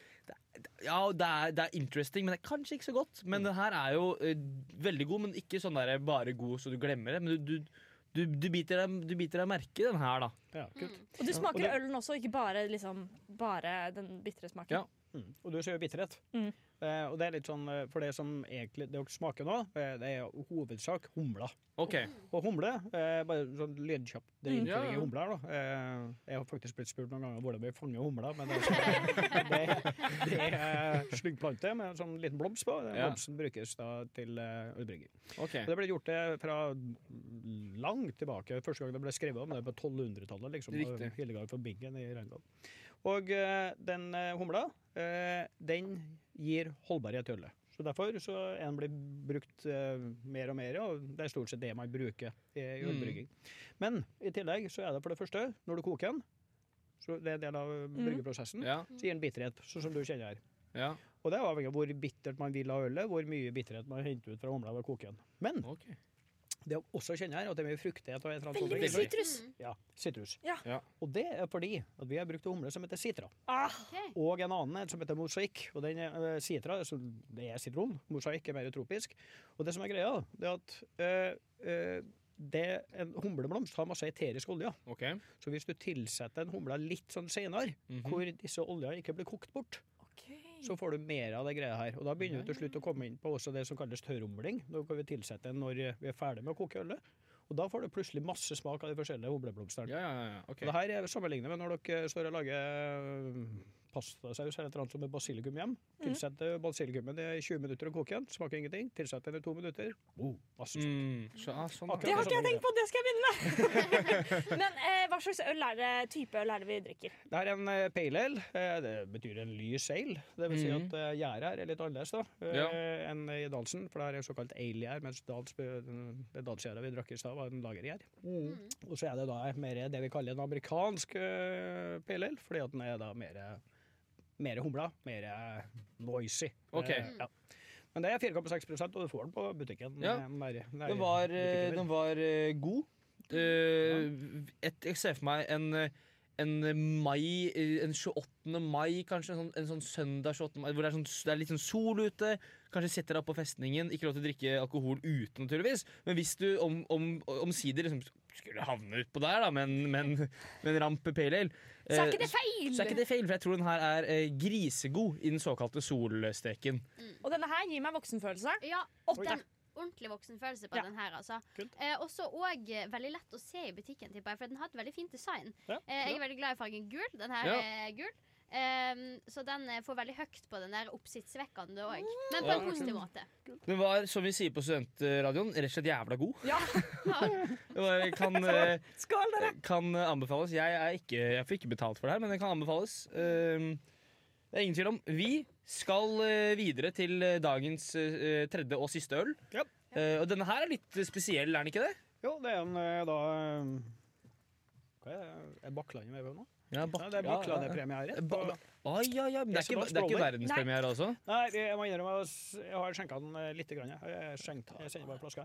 ja, det er, det er interesting, men det er kanskje ikke så godt. Men den her er jo øh, veldig god, men ikke sånn der bare god så du glemmer det. Men du, du, du, du, biter, deg, du biter deg merke i den her, da. Ja, mm. Og du og smaker det- ølen også, ikke bare, liksom, bare den bitre smaken. Ja. Mm. Og du sier jo bitterhet. Mm. Eh, og det er litt sånn, eh, for det som egentlig det dere smaker nå, eh, det er jo hovedsak humla. Okay. Og humle, eh, bare sånn lydkjapt det er Mm. Ja, i humla her, da. Eh, jeg har faktisk blitt spurt noen ganger hvordan vi fanger humla, men det er, sånn, det, det er slyggplante med en sånn liten blomst på. Den Ja. blomsten brukes da til eh, ølbrygging. Okay. Og det ble gjort det fra langt tilbake. Første gang det ble skrevet om det på 1200-tallet. Liksom, Riktig. Hildegard von Bingen i Rheingau. Og eh, den eh, humla, eh, den gir holdbarhet til ølet. Så Derfor så er den blitt brukt mer og mer, og det er stort sett det man bruker i ølbrygging. Mm. ølbrygging. Men i tillegg så er det for det første, når du koker den, så det er en del av bryggeprosessen, Ja. så gir den bitterhet, sånn som du kjenner her. ja. Og det er avhengig av hvor bittert man vil ha ølet, hvor mye bitterhet man henter ut fra humla ved å koke den. Men ok det å også kjenne her at det er mye fruktighet og et eller annet. Veldig mye ikke sitrus. Mm. Ja, sitrus. Ja. Ja. Og det er fordi at vi har brukt en humle som heter sitra. Ah, Okay. Og en annen som heter mosaikk. Og den er, eh, sitra så det er sitron, mosaikk er mer tropisk. Og det som er greia, det er at øh, øh, det, en humleblomst har masse eterisk olje. Okay. Så hvis du tilsetter en humle litt sånn senere, -hmm. hvor disse oljene ikke blir kokt bort. Så får du mer av det greia her. Og da begynner vi til slutt å komme inn på også det som kalles tørrumling. Da kan vi tilsette den når vi er ferdig med å koke ølet. Og da får du plutselig masse smak av de forskjellige humleblomstene. Ja, ja, ja. okay. Og det her er sammenlignet med når dere står og lager pastasaus eller som er basilikum hjem. Tilsett mm. basilikummen i 20 minutter og koke den. Smaker ingenting. Tilsett den i to minutter. Oh, masse mm. Så, ah, sånn, Akkurat Det har ikke jeg tenkt på, det skal jeg begynne med! Men eh, hva slags øl er det, type øl er det vi drikker? Det er en eh, pale ale. Eh, det betyr en lys ale. Det vil si Mhm. at eh, gjerdet her er litt annerledes da, eh, Ja. enn i Dalsen. For det er såkalt ale-gjær, mens Dals, det Dalsgjæret vi drakk i stad, var en lagergjær. Mm. Og så er det da mer det vi kaller en amerikansk uh, pale ale, fordi at den er da mer, mer humla, mer noisy. Ok. Eh, ja. Men det er 4,6% og du får den på butikken. Ja. Der, nær- nær Den var, butikken eh, den var eh, god. Uh, et, jeg ser for meg en, eh, en mai eh, En 28. mai, kanskje. En sånn, en sånn søndag 28. mai, hvor det er, sånn, det er litt sånn sol ute. Kanskje setter deg opp på festningen. Ikke lov til å drikke alkohol ute, naturligvis. Men hvis du om- om- omsider liksom, skulle havne utpå der da, med en, med en, med en ramp pale ale Så er eh, ikke det feil! så er ikke det feil, for jeg tror den her er eh, grisegod i den såkalte solsteken. Og denne her gir meg voksenfølelse. Ja, Åtte. Den ordentlig voksenfølelse på Ja. den her, altså. Kult. Eh, også og eh, veldig lett å se i butikken, tipper jeg, for den har et veldig fint design. Ja, Eh, jeg er veldig glad i fargen gul. Den her Ja. er gul. Um, så den eh, får veldig høyt på den der oppsiktsvekkende òg, men på Ja. en positiv måte. Den var, som vi sier på studentradioen, rett og slett jævla god. Ja. Det kan, eh, Skål, dere! kan anbefales. Jeg, er ikke, jeg får ikke betalt for det her, men det kan anbefales. Um, det er ingen tvil om. Vi skal eh, videre til eh, dagens eh, tredje og siste øl. Ja. Eh, og denne her er litt spesiell, er den ikke det? Jo, det er en da Hva er det? Er Bakklandet med nå? Ja, Ja, det er Bakklandet-premiere. Ba- på- ja, ja, men det er ikke, det er ikke verdenspremiere altså? Nei, jeg må innrømme at jeg har skjenka den litt lite grann. Jeg har skjenkt, jeg sender bare flaska.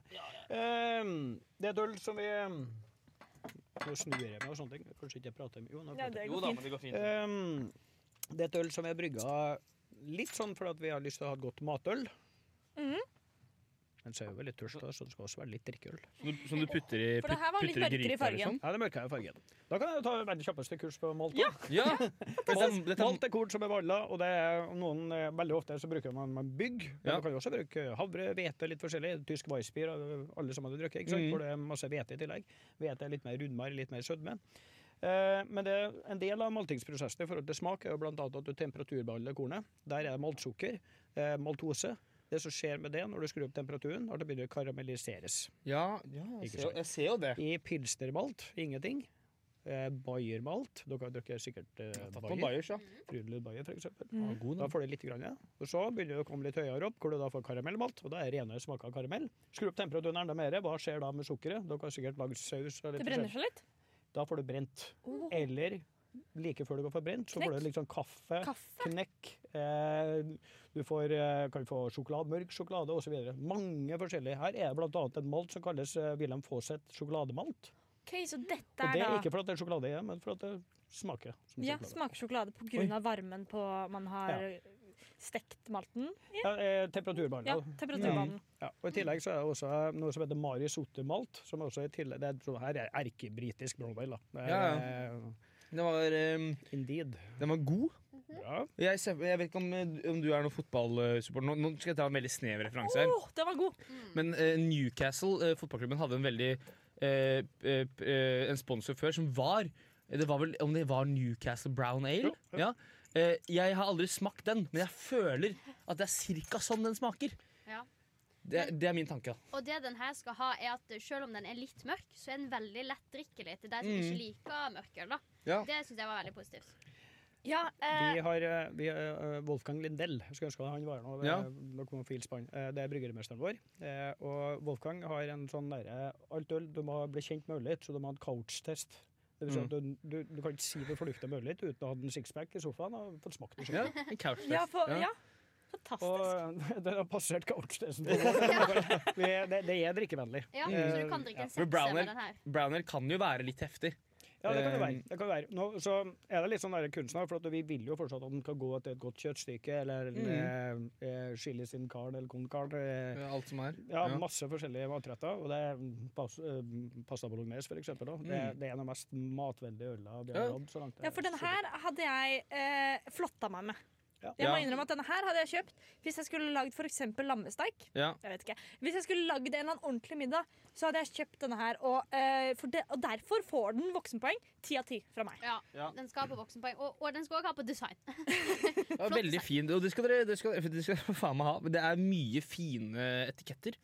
Ehm, det er et øl som vi Nå snur jeg meg og sånne ting. Kanskje ikke jeg prater med Jo, nå Ja, prater jeg. det går da men det går fint. Ehm, det er et øl som har brygga litt sånn fordi at vi har lyst til å ha et godt matøl. Mhm. Men så er jo veldig tørst, da, så det skal også være litt drikkeøl. Som du, som du putter i, For det her var litt mørkere i fargen. liksom? Ja, det er mørkere fargen. Da kan jeg ta verdens kjappeste kurs på malt. Ja. Ja! Malt, malt er korn som er valla, og det er noen, eh, veldig ofte så bruker man, man bygg. Men Ja. man kan jo også bruke havre, hvete, litt forskjellig. Tysk weissbier, alle sammen hadde drukket, ikke sant? Mm. for det er masse hvete i tillegg. Hvete er litt mer rundmere, litt mer sødme. Eh, men det, en del av maltingsprosessen i forhold til smak er jo annet at du temperaturbehandler kornet. Der er det maltsukker, eh, maltose. Det som skjer med det når du skrur opp temperaturen, er at det begynner å karamelliseres. ja, ja jeg, ser, jeg ser jo det. I pilsnermalt ingenting. eh, Bayer-malt. Dere har drukket sikkert eh, Bayer. Ja. Frydenlund Bayer, f.eks. Mm. Da får du litt. Grann, ja. Og så begynner det å komme litt høyere opp, hvor du da får karamellmalt. Og da er rene smaker av karamell. Skru opp temperaturen enda mer. Hva skjer da med sukkeret? Dere har sikkert lagd saus. og litt Det brenner seg litt. Da får du brent. Oh. Eller like før du går for brent, så får du sånn kaffe. Kaffe. knekk. Eh, du får, eh, kan få sjokolade, mørk sjokolade osv. Mange forskjellige. Her er det bl.a. en malt som kalles eh, Wilhelm Fawcett sjokolademalt. Ok, Så dette er Og det er da ikke fordi det er sjokolade i, men fordi det smaker som Ja, sjokolade. smaker sjokolade på grunn av varmen på man har stekt malten. Ja, eh, temperaturbehandla. Ja, temperaturbanen. Ja, og I tillegg så er det også noe som heter Mari Sotter-malt. Som også i tillegg, det er, sånn her er erkebritisk brown ale. da. Det er, Ja, eh, Den var, um, Indeed. den var god. Ja. Jeg, ser, jeg vet ikke om, om du er noen fotballsupporter. Nå, nå skal jeg ta en veldig snev referanse her. oh, den var god! Men uh, Newcastle, uh, fotballklubben, hadde en veldig uh, eh, eh, En sponsor før som var Det var vel om det var Newcastle Brown Ale? Ja, Ja. Eh, jeg har aldri smakt den, men jeg føler at det er cirka sånn den smaker. Ja. Det, det er min tanke. Og det den her skal ha, er at selv om den er litt mørk, så er den veldig lettdrikkelig til deg som Mm. ikke liker mørkøl. Ja. Det syns jeg var veldig positivt. Ja, eh, Vi har, eh, vi har eh, Wolfgang Lindell. Jeg skulle ønske han var her nå. Ja. Det er bryggermesteren vår. Eh, Og Wolfgang har en sånn derre Alt øl du må bli kjent med ølet ditt, så du må ha en couch-test. Det vil si Mm. at du, du, du kan ikke si du fornuftig litt uten å ha en sixpack i sofaen og fått smakt det Ja, en ja, for, Ja. ja. Fantastisk. Og den har passert vår. Vi- Det, det er drikkevennlig. Ja, Mm. Så du kan drikke en sekser med den her. Browner kan jo være litt heftig. Ja, det kan det Eh, være. Det kan det være. Nå, så er det litt sånn der kunsten for at vi vil jo fortsatt at den skal gå til et godt kjøttstykke, eller mm. eh, eh, chili sin carne eller con carne. eh, Alt som er. Ja, masse forskjellige matretter. Og det er pas, eh, pasta bolognese, for eksempel. Da. Det, det er en av de mest matvennlige ølene vi har hatt. så langt. Ja, for den her hadde jeg eh, flotta meg med. Ja. Jeg må innrømme at denne her hadde jeg kjøpt hvis jeg skulle lagd for eksempel lammesteik. Ja. Jeg vet ikke. Hvis jeg skulle lagd en eller annen ordentlig middag, så hadde jeg kjøpt denne her. Og, uh, for det, og derfor får den voksenpoeng. Ti av ti fra meg. Ja, Ja. Den skal på voksenpoeng, og, og den skal også ha på design. Ja, veldig fin. Og det skal dere, det skal, det skal dere faen meg ha. Det er mye fine etiketter.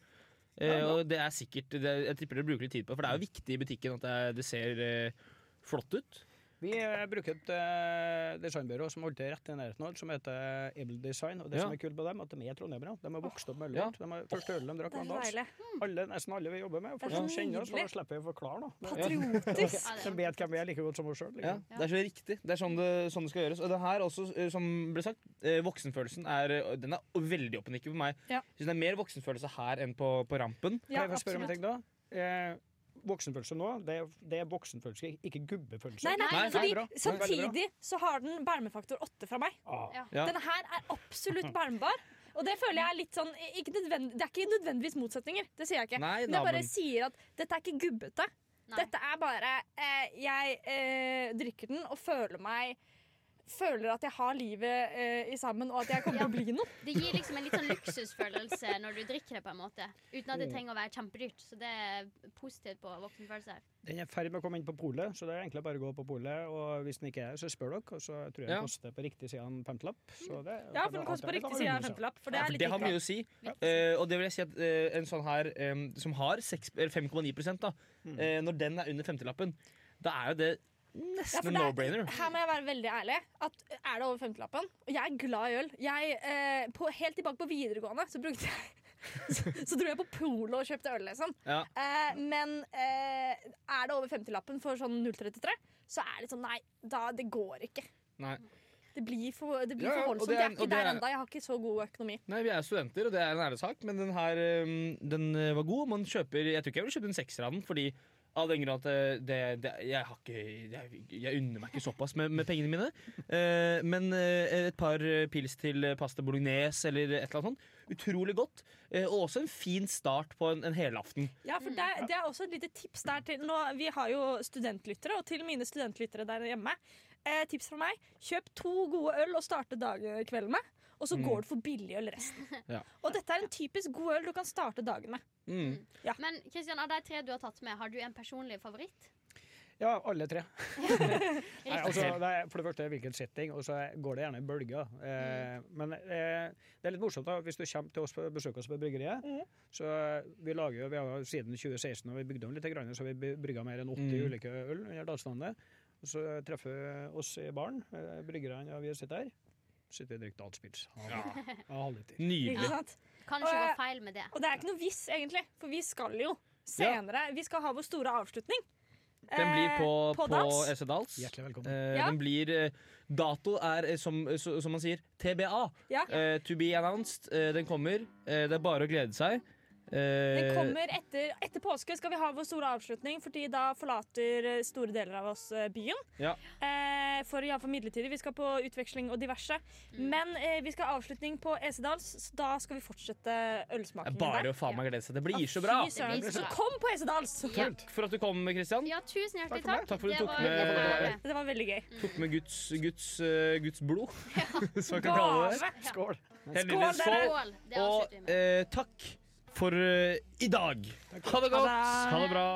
Eh, og det er sikkert det, Jeg tipper dere bruker litt tid på det, for det er jo viktig i butikken at det, er, det ser eh, flott ut. Vi eh, bruker et uh, designbyrå som holder til rett i nærheten av alt, som heter Able Design. Og det Ja. som er kult med dem, er at de er trondheimere. De har vokst opp med ølet. Ja. De har første ølet de drakk, Det var dans. Alle, nesten alle vi jobber med, folk som kjenner oss, så slipper vi å forklare. noe. Patriotisk. Som De vet hvem vi er like godt som oss sjøl. Ja, det er så riktig. Det er sånn det, sånn det skal gjøres. Og det her også, eh, som ble sagt, eh, voksenfølelsen er, eh, den er veldig opp og for meg. Ja. Jeg synes det er mer voksenfølelse her enn på, på rampen. Ja, kan jeg få spørre om en ting da? Eh, voksenfølelse nå, det er, det er voksenfølelse, ikke gubbefølelse. Nei, nei, Nei, fordi bra. samtidig så har den bærmefaktor åtte fra meg. Ah. Ja. Ja. Denne her er absolutt bærmbar. Og det føler jeg er litt sånn ikke Det er ikke nødvendigvis motsetninger. Det sier jeg ikke. Nei, Men jeg bare men- sier at dette er ikke gubbete. Nei. Dette er bare eh, Jeg eh, drikker den og føler meg Føler at jeg har livet eh, i sammen, og at jeg kommer til å bli noe. Det gir liksom en litt sånn luksusfølelse når du drikker det, på en måte. Uten at det trenger å være kjempedyrt. Så det er positivt på voksenfølelse. Den er i ferd med å komme inn på polet, så det er egentlig bare å gå på polet. Og hvis den ikke er, så spør dere. Og så tror jeg Ja. den koster på riktig side av en femtelapp. Ja, for den koster på riktig side av en femtelapp. For det Ja, er litt litt det har mye å si. Eh, og det vil jeg si at uh, en sånn her um, som har seks- eller 5,9 da, Mm. uh, når den er under femtelappen, da er jo det Ja, nesten ja, er- no-brainer. Her må jeg være veldig ærlig. At er det over femtelappen Og jeg er glad i øl. Jeg, eh, på, helt tilbake på videregående så brukte jeg så, så dro jeg på Polo og kjøpte øl, liksom. Ja. Eh, men eh, er det over 50-lappen for sånn 033, så er det sånn Nei, da, det går ikke. Nei. Det blir for, det blir Ja, ja, for voldsomt. er- jeg er ikke det der ennå. Jeg har ikke så god økonomi. Nei, vi er studenter, og det er en ærlig sak, men den her eh, den eh, var god. Man kjøper, jeg tror ikke jeg ville kjøpt en sekser av den, fordi av den grunn at det, det, det, jeg, har ikke, jeg, jeg unner meg ikke såpass med, med pengene mine. Eh, men eh, et par pils til pasta bolognese eller et eller annet sånt. Utrolig godt. Eh, og også en fin start på en, en helaften. Ja, for det, det er også et lite tips der til nå, Vi har jo studentlyttere, og til mine studentlyttere der hjemme. Eh, tips fra meg. Kjøp to gode øl og starte dag- kvelden med. Og så går du for billigøl resten. Ja. Og dette er en typisk god øl du kan starte dagen med. Mm. Men Kristian, av de tre du har tatt med, har du en personlig favoritt? Ja, alle tre. Nei, altså, det er for det første hvilken setting, og så går det gjerne i bølger. Eh, Men eh, det er litt morsomt da, hvis du kommer til oss på besøk oss på bryggeriet. Mm. Så vi lager jo, vi har siden 2016 og vi bygde om litt, grann, så vi brygga mer enn 80 Mm. ulike øl under dalslandet. Så treffer vi oss i baren, eh, bryggerne og vi sitter her. Sitter og drikker Dalspils. Ja. Nydelig. Kan ikke gå feil med det. Og det er ikke noe hvis, egentlig, for vi skal jo senere Vi skal ha vår store avslutning. Den blir på, Eh, på på dans. SE Dals. Hjertelig velkommen. Eh, Ja. Den blir eh, Dato er, eh, som, som man sier, TBA. Ja. Eh, to be announced. Eh, den kommer. Eh, det er bare å glede seg. Eh, Den kommer etter, etter påske skal vi ha vår store avslutning, fordi da forlater eh, store deler av oss eh, byen. Ja. Eh, for iallfall midlertidig. Vi skal på utveksling og diverse. Mm. Men eh, vi skal ha avslutning på Esedals, så da skal vi fortsette ølsmakingen bare der. å faen meg glede seg. Det blir så bra! Blir så Så kom på Esedals! Ja. Takk for at du kom, Kristian. Ja, tusen hjertelig Takk for takk. Takk for at du Det var med- Det var veldig gøy. Tok med Guds, Guds, uh, Guds blod, som man kan kalle det. Skål! Skål, dere! Skål. Skål. Det Og avslutter vi med. eh, takk for uh, i dag. Ha det godt. Ha det bra.